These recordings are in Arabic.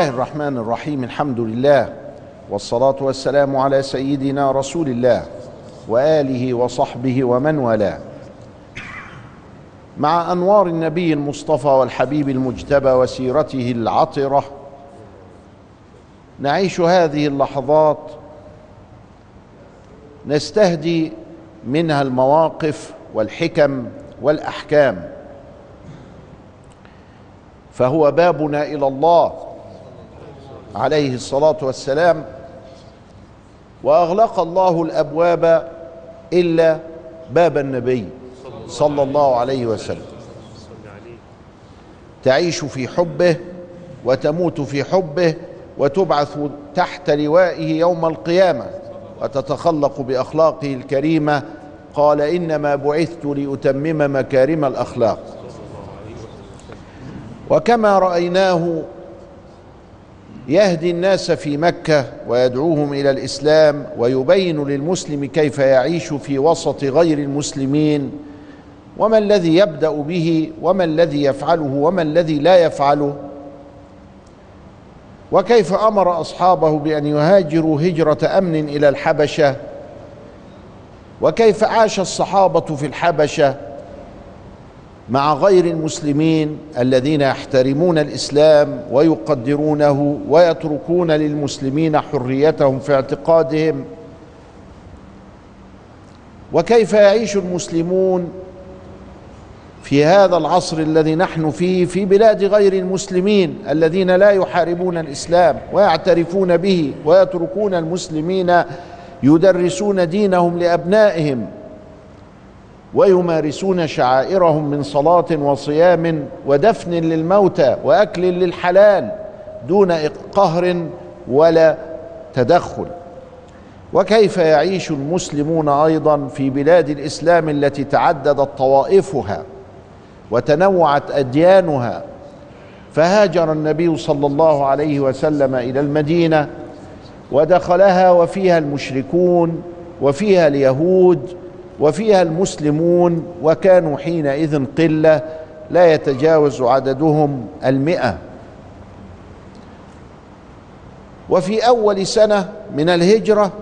الله الرحمن الرحيم الحمد لله والصلاة والسلام على سيدنا رسول الله وآله وصحبه ومن والاه. مع أنوار النبي المصطفى والحبيب المجتبى وسيرته العطرة نعيش هذه اللحظات نستهدي منها المواقف والحكم والأحكام. فهو بابنا إلى الله. عليه الصلاة والسلام وأغلق الله الأبواب إلا باب النبي صلى الله عليه وسلم. تعيش في حبه وتموت في حبه وتبعث تحت لوائه يوم القيامة وتتخلق بأخلاقه الكريمة. قال إنما بعثت لأتمم مكارم الأخلاق. وكما رأيناه يهدي الناس في مكة ويدعوهم إلى الإسلام ويبين للمسلم كيف يعيش في وسط غير المسلمين. وما الذي يبدأ به؟ وما الذي يفعله؟ وما الذي لا يفعله؟ وكيف أمر أصحابه بأن يهاجروا هجرة أمن إلى الحبشة؟ وكيف عاش الصحابة في الحبشة؟ مع غير المسلمين الذين يحترمون الإسلام ويقدرونه ويتركون للمسلمين حريتهم في اعتقادهم. وكيف يعيش المسلمون في هذا العصر الذي نحن فيه في بلاد غير المسلمين الذين لا يحاربون الإسلام ويعترفون به ويتركون المسلمين يدرسون دينهم لأبنائهم ويمارسون شعائرهم من صلاة وصيام ودفن للموتى وأكل للحلال دون قهر ولا تدخل. وكيف يعيش المسلمون أيضا في بلاد الإسلام التي تعددت طوائفها وتنوعت أديانها؟ فهاجر النبي صلى الله عليه وسلم إلى المدينة ودخلها وفيها المشركون وفيها اليهود وفيها المسلمون وكانوا حينئذ قلة لا يتجاوز عددهم المئة. وفي أول سنة من الهجرة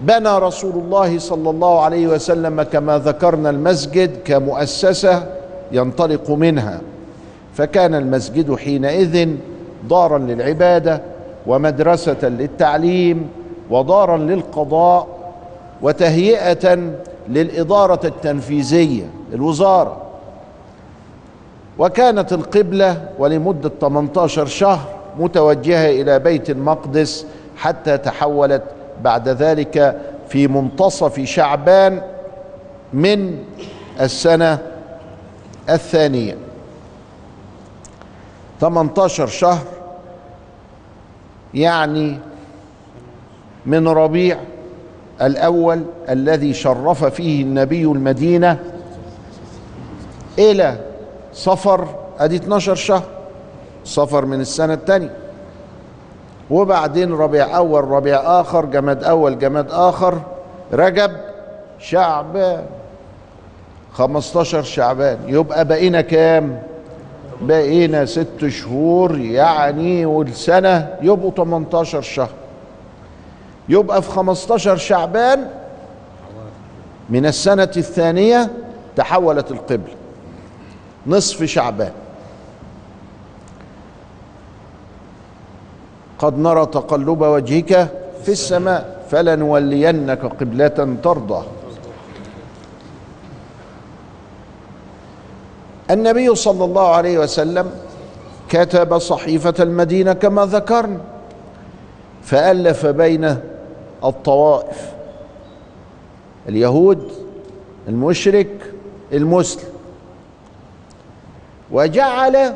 بنى رسول الله صلى الله عليه وسلم كما ذكرنا المسجد كمؤسسة ينطلق منها. فكان المسجد حينئذ دارا للعبادة ومدرسة للتعليم ودارا للقضاء وتهيئة للإدارة التنفيذية الوزارة. وكانت القبلة ولمدة 18 شهر متوجهة إلى بيت المقدس حتى تحولت بعد ذلك في منتصف شعبان من السنة الثانية. 18 شهر يعني من ربيع الأول الذي شرف فيه النبي المدينة إلى صفر أدي 12 شهر صفر من السنة الثانية وبعدين ربيع أول ربيع آخر جماد أول جماد آخر رجب شعبان. 15 شعبان. يبقى بقينا كام؟ بقينا ست شهور يعني والسنة يبقوا 18 شهر. يبقى في 15 شعبان من السنة الثانية تحولت القبلة نصف شعبان. قد نرى تقلب وجهك في السماء فلنولينك قبلة ترضى. النبي صلى الله عليه وسلم كتب صحيفة المدينة كما ذكرنا فألف بين الطوائف. اليهود المشرك المسلم. وجعل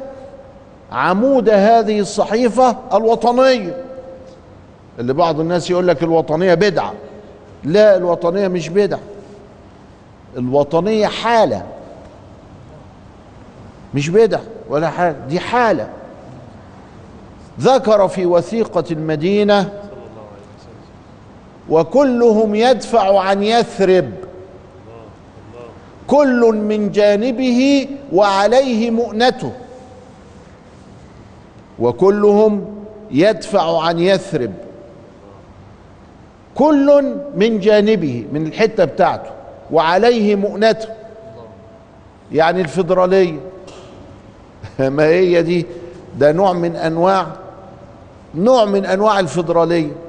عمود هذه الصحيفة الوطنية اللي بعض الناس يقول لك الوطنية بدعة. لا الوطنية مش بدعة. الوطنية حالة. مش بدعة ولا حالة دي حالة. ذكر في وثيقة المدينة وكلهم يدفع عن يثرب. كل من جانبه وعليه مؤنته. وكلهم يدفع عن يثرب. كل من جانبه من الحتة بتاعته وعليه مؤنته. يعني الفيدرالية. ما هي دي؟ ده نوع من أنواع نوع من أنواع الفيدرالية.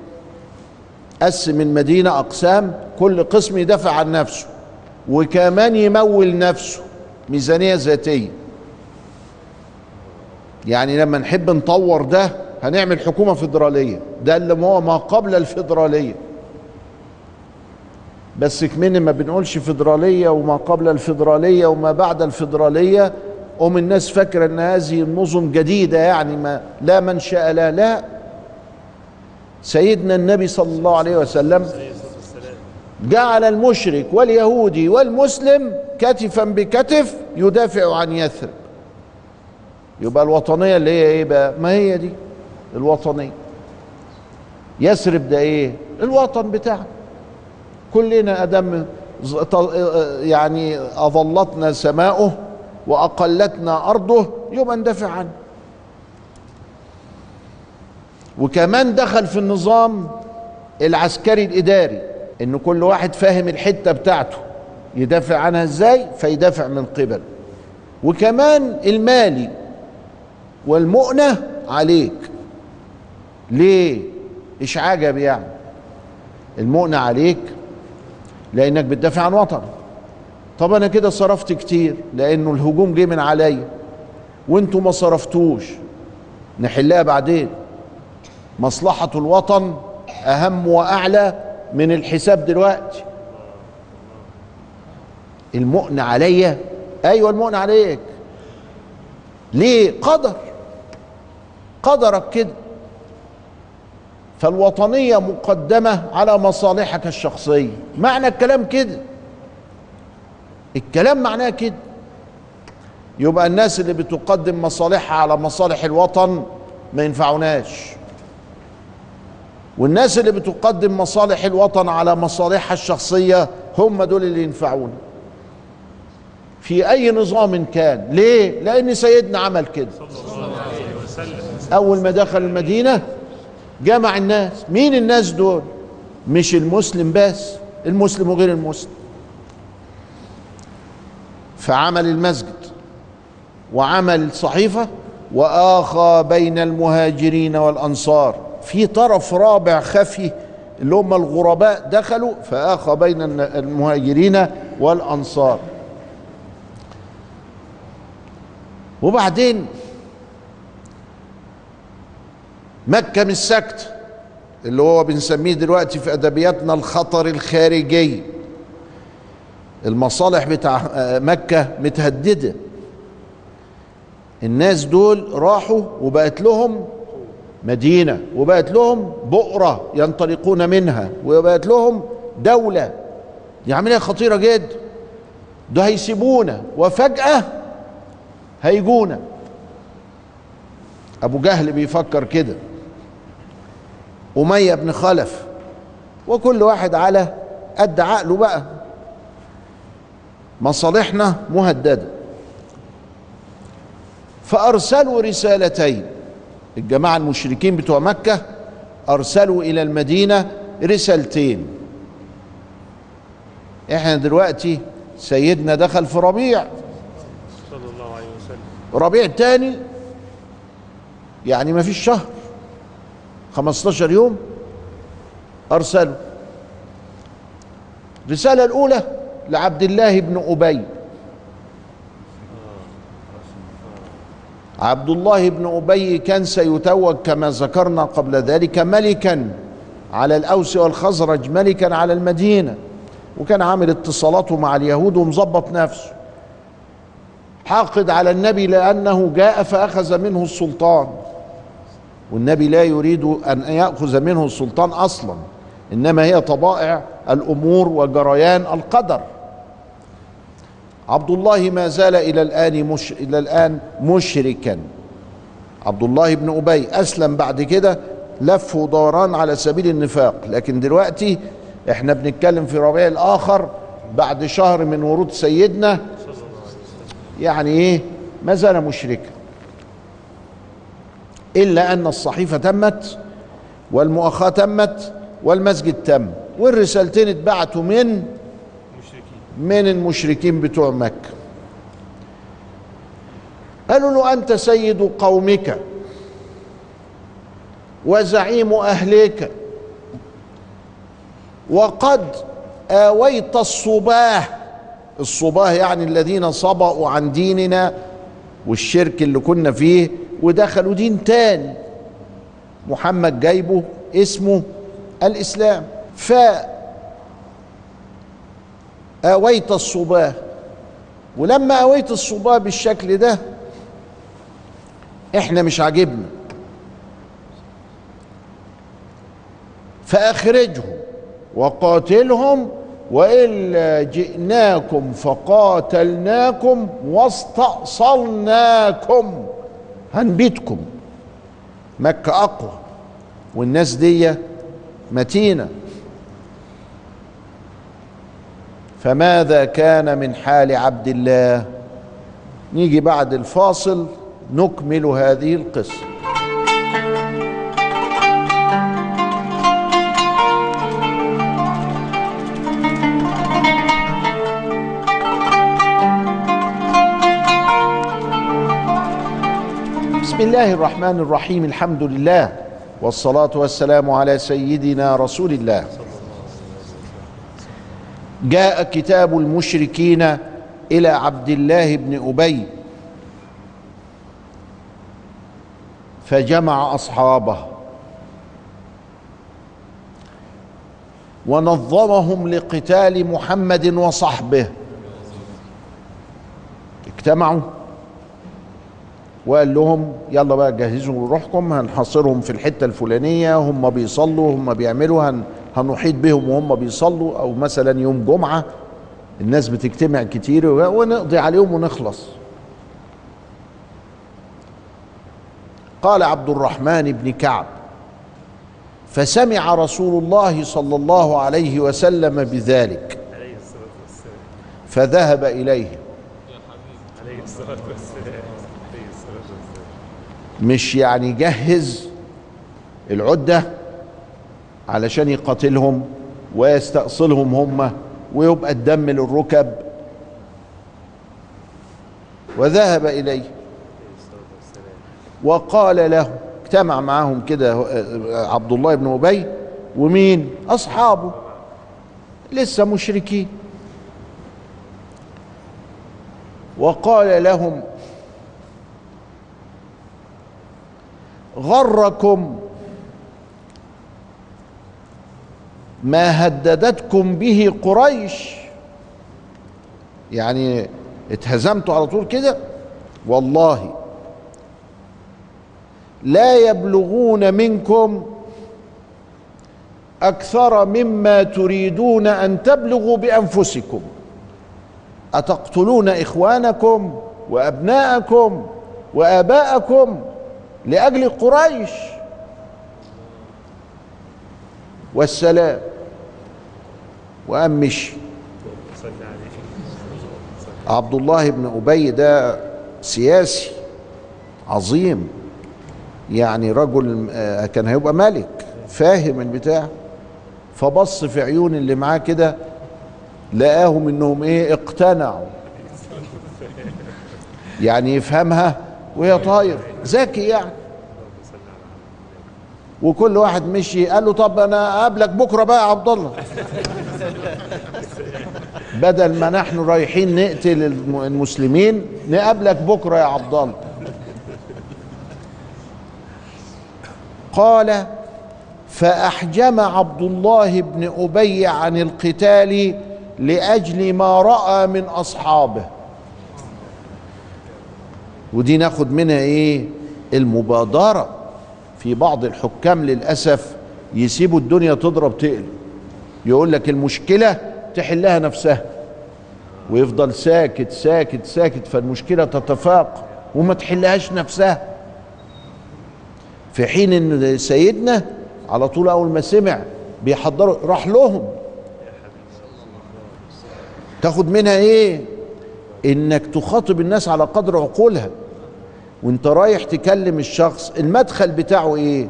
قسم المدينة أقسام كل قسم يدافع عن نفسه وكمان يمول نفسه ميزانية ذاتية. يعني لما نحب نطور ده هنعمل حكومة فيدرالية. ده اللي هو ما قبل الفيدرالية. بس كمان ما بنقولش فيدرالية وما قبل الفيدرالية وما بعد الفيدرالية. قوم الناس فاكرة إن هذه النظم جديدة يعني ما لا منشأ لها لا سيدنا النبي صلى الله عليه وسلم جعل المشرك واليهودي والمسلم كتفا بكتف يدافع عن يثرب. يبقى الوطنية اللي هي إيه بقى؟ ما هي دي؟ الوطنية. يثرب ده إيه؟ الوطن بتاعنا. كلنا أدم يعني أظلتنا سماؤه وأقلتنا أرضه يبقى ندافع عنه. وكمان دخل في النظام العسكري الإداري إن كل واحد فاهم الحتة بتاعته يدافع عنها إزاي؟ فيدافع من قبل. وكمان المالي والمؤنة عليك. ليه؟ إيش عجب يعني؟ المؤنة عليك لأنك بتدافع عن وطن. طب أنا كده صرفت كتير لأنه الهجوم جه من عليا وأنتوا ما صرفتوش. نحلها بعدين. مصلحة الوطن أهم وأعلى من الحساب دلوقتي. المؤن عليا أيوه المؤن عليك. ليه؟ قدر. قدرك كده. فالوطنية مقدمة على مصالحك الشخصية. معنى الكلام كده. الكلام معناه كده. يبقى الناس اللي بتقدم مصالحها على مصالح الوطن ما ينفعوناش والناس اللي بتقدم مصالح الوطن على مصالحها الشخصية هم دول اللي ينفعونا في أي نظام كان. ليه؟ لأن سيدنا عمل كده. أول ما دخل المدينة جمع الناس. مين الناس دول؟ مش المسلم بس. المسلم وغير المسلم. فعمل المسجد وعمل الصحيفة وآخى بين المهاجرين والأنصار. في طرف رابع خفي اللي هم الغرباء دخلوا فآخى بين المهاجرين والأنصار. وبعدين مكة مش سكت اللي هو بنسميه دلوقتي في أدبياتنا الخطر الخارجي. المصالح بتاع مكة متهددة. الناس دول راحوا وبقت لهم مدينة وبقت لهم بؤرة ينطلقون منها وبقت لهم دولة. دي عملية خطيرة جدا. ده هيسيبونا وفجأة هيجونا. أبو جهل بيفكر كده. أمية بن خلف وكل واحد على قد عقله بقى. مصالحنا مهددة. فأرسلوا رسالتين. الجماعة المشركين بتوع مكة أرسلوا إلى المدينة رسالتين. إحنا دلوقتي سيدنا دخل في ربيع. صلى الله عليه وسلم ربيع تاني يعني ما فيش شهر 15 يوم أرسلوا. الرساله الأولى لعبد الله بن أبي. عبد الله بن أبي كان سيتوج كما ذكرنا قبل ذلك ملكا على الأوس والخزرج ملكا على المدينة وكان عامل اتصالاته مع اليهود ومظبط نفسه. حاقد على النبي لأنه جاء فأخذ منه السلطان. والنبي لا يريد أن يأخذ منه السلطان أصلا إنما هي طبائع الأمور وجريان القدر. عبد الله ما زال إلى الآن مش إلى الآن مشركا. عبد الله بن أبي أسلم بعد كده لف ودوران على سبيل النفاق. لكن دلوقتي إحنا بنتكلم في ربيع الآخر بعد شهر من ورود سيدنا. يعني إيه؟ ما زال مشركا. إلا أن الصحيفة تمت والمؤاخاة تمت والمسجد تم. والرسالتين اتبعتوا من من المشركين بتوع مكة. قالوا له أنت سيد قومك وزعيم أهلك وقد آويت الصباه الصباه يعني الذين صبأوا عن ديننا والشرك اللي كنا فيه ودخلوا دين تاني. محمد جايبه اسمه الإسلام. ف آويت الصباه ولما آويت الصباه بالشكل ده إحنا مش عاجبنا. فأخرجهم وقاتلهم وإلا جئناكم فقاتلناكم واستأصلناكم. هنبيتكم. مكة أقوى. والناس دي متينة. فماذا كان من حال عبد الله؟ نيجي بعد الفاصل نكمل هذه القصة. بسم الله الرحمن الرحيم الحمد لله والصلاة والسلام على سيدنا رسول الله. جاء كتاب المشركين إلى عبد الله بن أبي. فجمع أصحابه ونظمهم لقتال محمد وصحبه. اجتمعوا وقال لهم يلا بقى جهزوا روحكم هنحاصرهم في الحتة الفلانية هم بيصلوا هم بيعملوا هن هنحيط بهم وهم بيصلوا أو مثلا يوم جمعة الناس بتجتمع كتير ونقضي عليهم ونخلص. قال عبد الرحمن بن كعب فسمع رسول الله صلى الله عليه وسلم بذلك فذهب إليه. مش يعني جهز العدة علشان يقاتلهم ويستأصلهم هم ويبقى الدم للركب. وذهب إليه. وقال له اجتمع معهم كده عبد الله بن أبي ومين؟ أصحابه. لسه مشركين. وقال لهم غركم ما هددتكم به قريش. يعني اتهزمتوا على طول كده؟ والله. لا يبلغون منكم أكثر مما تريدون أن تبلغوا بأنفسكم. أتقتلون إخوانكم وأبناءكم وآباءكم لأجل قريش؟ والسلام. عليه عبد الله بن أبي ده سياسي عظيم. يعني رجل آه، كان هيبقى ملك فاهم البتاع. فبص في عيون اللي معاه كده لقاهم إنهم إيه اقتنعوا. يعني يفهمها وهي طاير. ذكي يعني. وكل واحد مشي قال له طب أنا أقابلك بكرة بقى يا عبد الله. بدل ما نحن رايحين نقتل الم- المسلمين نقابلك بكرة يا عبد الله. قال فأحجم عبد الله بن أبي عن القتال لأجل ما رأى من أصحابه. ودي ناخد منها إيه؟ المبادرة. في بعض الحكام للأسف يسيبوا الدنيا تضرب تقلب يقول لك المشكلة تحلها نفسها. ويفضل ساكت ساكت ساكت فالمشكلة تتفاقم وما تحلهاش نفسها. في حين إن سيدنا على طول أول ما سمع بيحضروا راح لهم. تاخد منها إيه؟ إنك تخاطب الناس على قدر عقولها. وانت رايح تكلم الشخص المدخل بتاعه إيه؟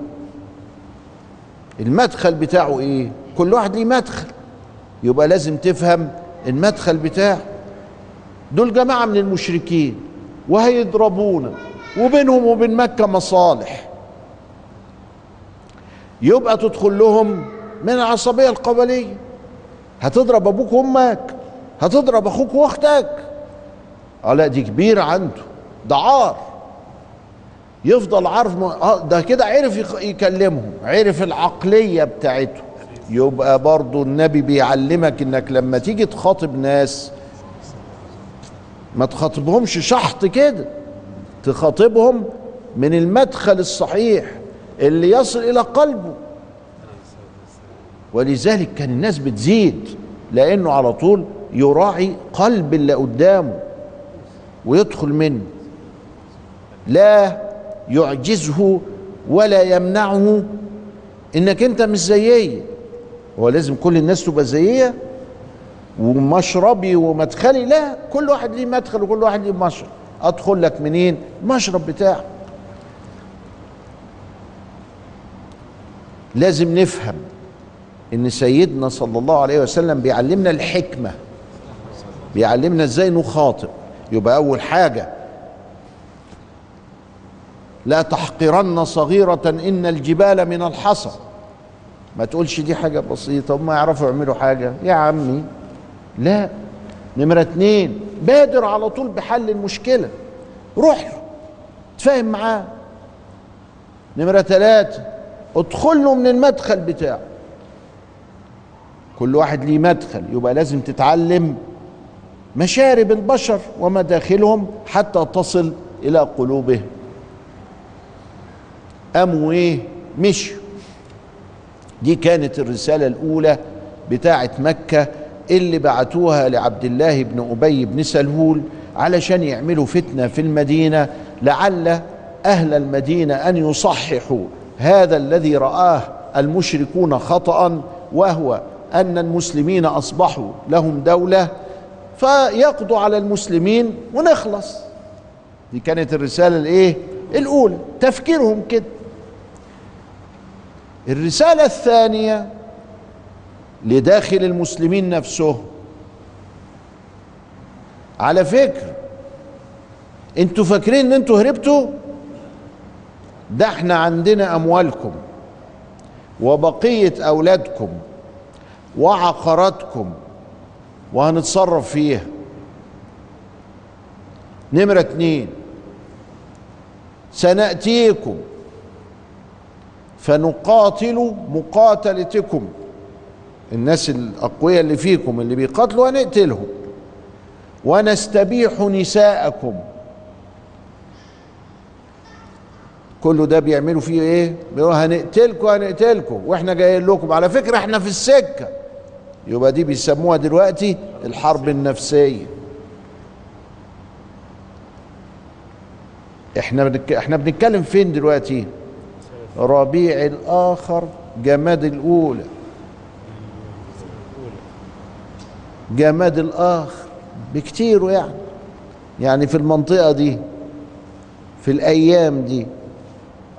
المدخل بتاعه إيه؟ كل واحد ليه مدخل. يبقى لازم تفهم المدخل بتاعه. دول جماعة من المشركين وهيضربونا وبينهم وبين مكة مصالح. يبقى تدخل لهم من العصبية القبلية. هتضرب أبوك وأمك هتضرب أخوك وأختك. آه لا دي كبيرة عنده ده عار. يفضل عارف. آه ده كده عرف يكلمهم عرف العقلية بتاعته يبقى برضو النبي بيعلمك إنك لما تيجي تخاطب ناس ما تخاطبهمش شحط كده تخاطبهم من المدخل الصحيح اللي يصل إلى قلبه ولذلك كان الناس بتزيد لأنه على طول يراعي قلب اللي قدامه ويدخل منه لا يعجزه ولا يمنعه. إنك أنت مش زيي. هو لازم كل الناس تبقى زيية. ومشربي ومدخلي. لا كل واحد ليه مدخل وكل واحد ليه مشرب. أدخل لك منين؟ المشرب بتاعه لازم نفهم إن سيدنا صلى الله عليه وسلم بيعلمنا الحكمة. بيعلمنا إزاي نخاطب. يبقى أول حاجة لا تحقرن صغيرة إن الجبال من الحصى. ما تقولش دي حاجة بسيطة هم يعرفوا يعملوا حاجة. يا عمي لا. نمرة اتنين بادر على طول بحل المشكلة. روح له تفاهم معاه. نمرة ثلاثة ادخل له من المدخل بتاعه. كل واحد ليه مدخل يبقى لازم تتعلم مشارب البشر ومداخلهم حتى تصل إلى قلوبهم. قاموا إيه؟ مشوا دي كانت الرسالة الأولى بتاعة مكة اللي بعتوها لعبد الله بن أبي بن سلول علشان يعملوا فتنة في المدينة لعل أهل المدينة أن يصححوا هذا الذي رآه المشركون خطأ وهو أن المسلمين أصبحوا لهم دولة فيقضوا على المسلمين ونخلص. دي كانت الرسالة الإيه؟ الأولى. تفكيرهم كده. الرسالة الثانية لداخل المسلمين نفسهم على فكرة أنتوا فاكرين ان أنتوا هربتوا؟ ده إحنا عندنا أموالكم وبقية أولادكم وعقاراتكم وهنتصرف فيها. نمرة اتنين سنأتيكم فنقاتل مقاتلتكم. الناس الأقوياء اللي فيكم اللي بيقاتلوا هنقتلهم. ونستبيح نساءكم. كله ده بيعملوا فيه إيه؟ بيقولوا هنقتلكم هنقتلكم. وإحنا جايين لكم. على فكرة إحنا في السكة. يبقى دي بيسموها دلوقتي الحرب النفسية. إحنا. إحنا بنتكلم فين دلوقتي؟ ربيع الآخر جماد الأولى. جماد الآخر بكتير يعني. يعني في المنطقة دي في الأيام دي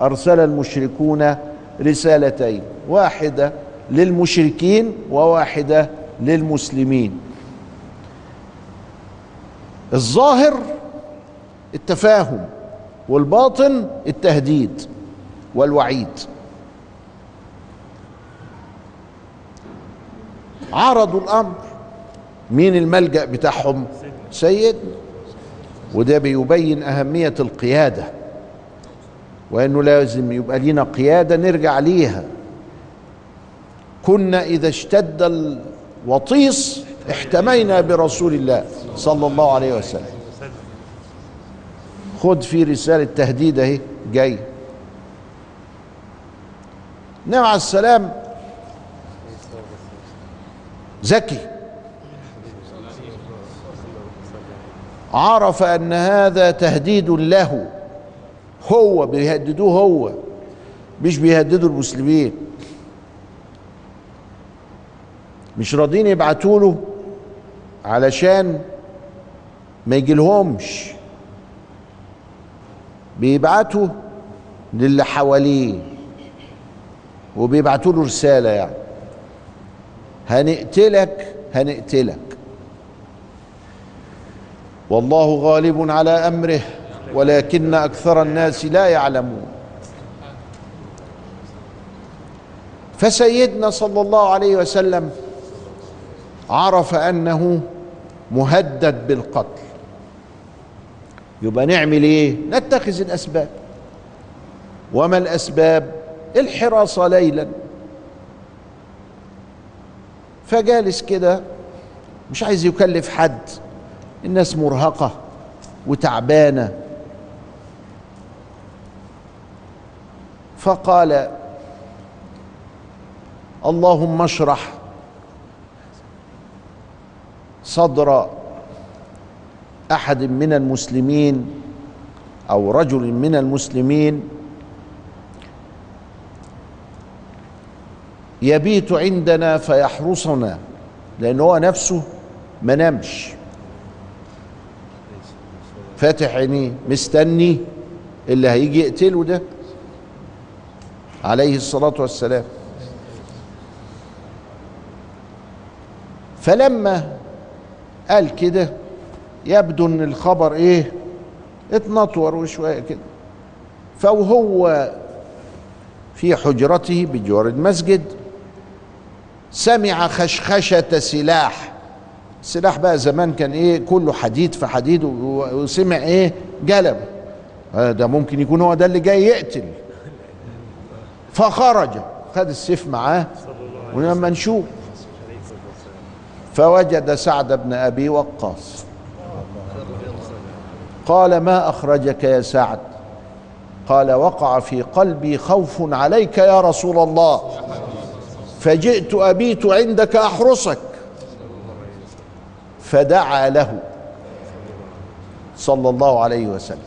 أرسل المشركون رسالتين واحدة للمشركين وواحدة للمسلمين. الظاهر التفاهم والباطن التهديد. والوعيد. عرضوا الأمر. مين الملجأ بتاعهم؟ سيدنا. وده بيبين أهمية القيادة. وإنه لازم يبقى لينا قيادة نرجع ليها. كنا إذا اشتد الوطيس احتمينا برسول الله صلى الله عليه وسلم. خد في رسالة تهديد أهي. جاي. النبي عليه السلام ذكي عرف أن هذا تهديد له. هو بيهددوه هو مش بيهددوا المسلمين. مش راضين يبعتوا له علشان ما يجيلهمش. بيبعتوا للي حواليه. وبيبعتوا له رسالة يعني. هنقتلك هنقتلك. والله غالب على أمره ولكن أكثر الناس لا يعلمون. فسيدنا صلى الله عليه وسلم عرف أنه مهدد بالقتل. يبقى نعمل إيه؟ نتخذ الأسباب. وما الأسباب؟ الحراسه ليلا. فجالس كده مش عايز يكلف حد الناس مرهقة وتعبانة. فقال اللهم اشرح صدر أحد من المسلمين أو رجل من المسلمين يبيت عندنا فيحرسنا لأن هو نفسه ما نامش. فاتح عينيه مستني اللي هيجي يقتله ده. عليه الصلاة والسلام. فلما قال كده يبدو إن الخبر إيه اتنطور وشويه كده. فوهو في حجرته بجوار المسجد سمع خشخشة سلاح. السلاح بقى زمان كان إيه كله حديد في حديد وسمع إيه جلب ده ممكن يكون هو ده اللي جاي يقتل. فخرج خد السيف معاه ولما نشوف فوجد سعد بن أبي وقاص. قال ما أخرجك يا سعد؟ قال وقع في قلبي خوف عليك يا رسول الله. فجئت أبيت عندك أحرسك. فدعا له صلى الله عليه وسلم.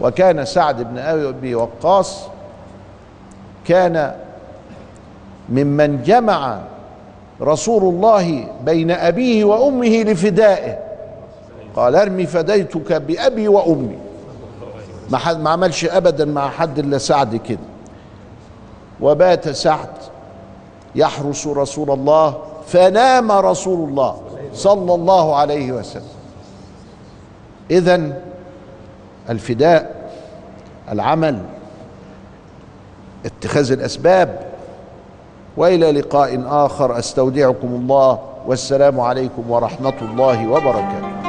وكان سعد بن أبي وقاص كان ممن جمع رسول الله بين أبيه وأمه لفدائه. قال أرمي فديتك بأبي وأمي. ما ما عملش ابدا مع حد إلا سعد كده. وبات سعد يحرس رسول الله فنام رسول الله صلى الله عليه وسلم. اذا الفداء العمل اتخاذ الأسباب. وإلى لقاء آخر أستودعكم الله والسلام عليكم ورحمة الله وبركاته.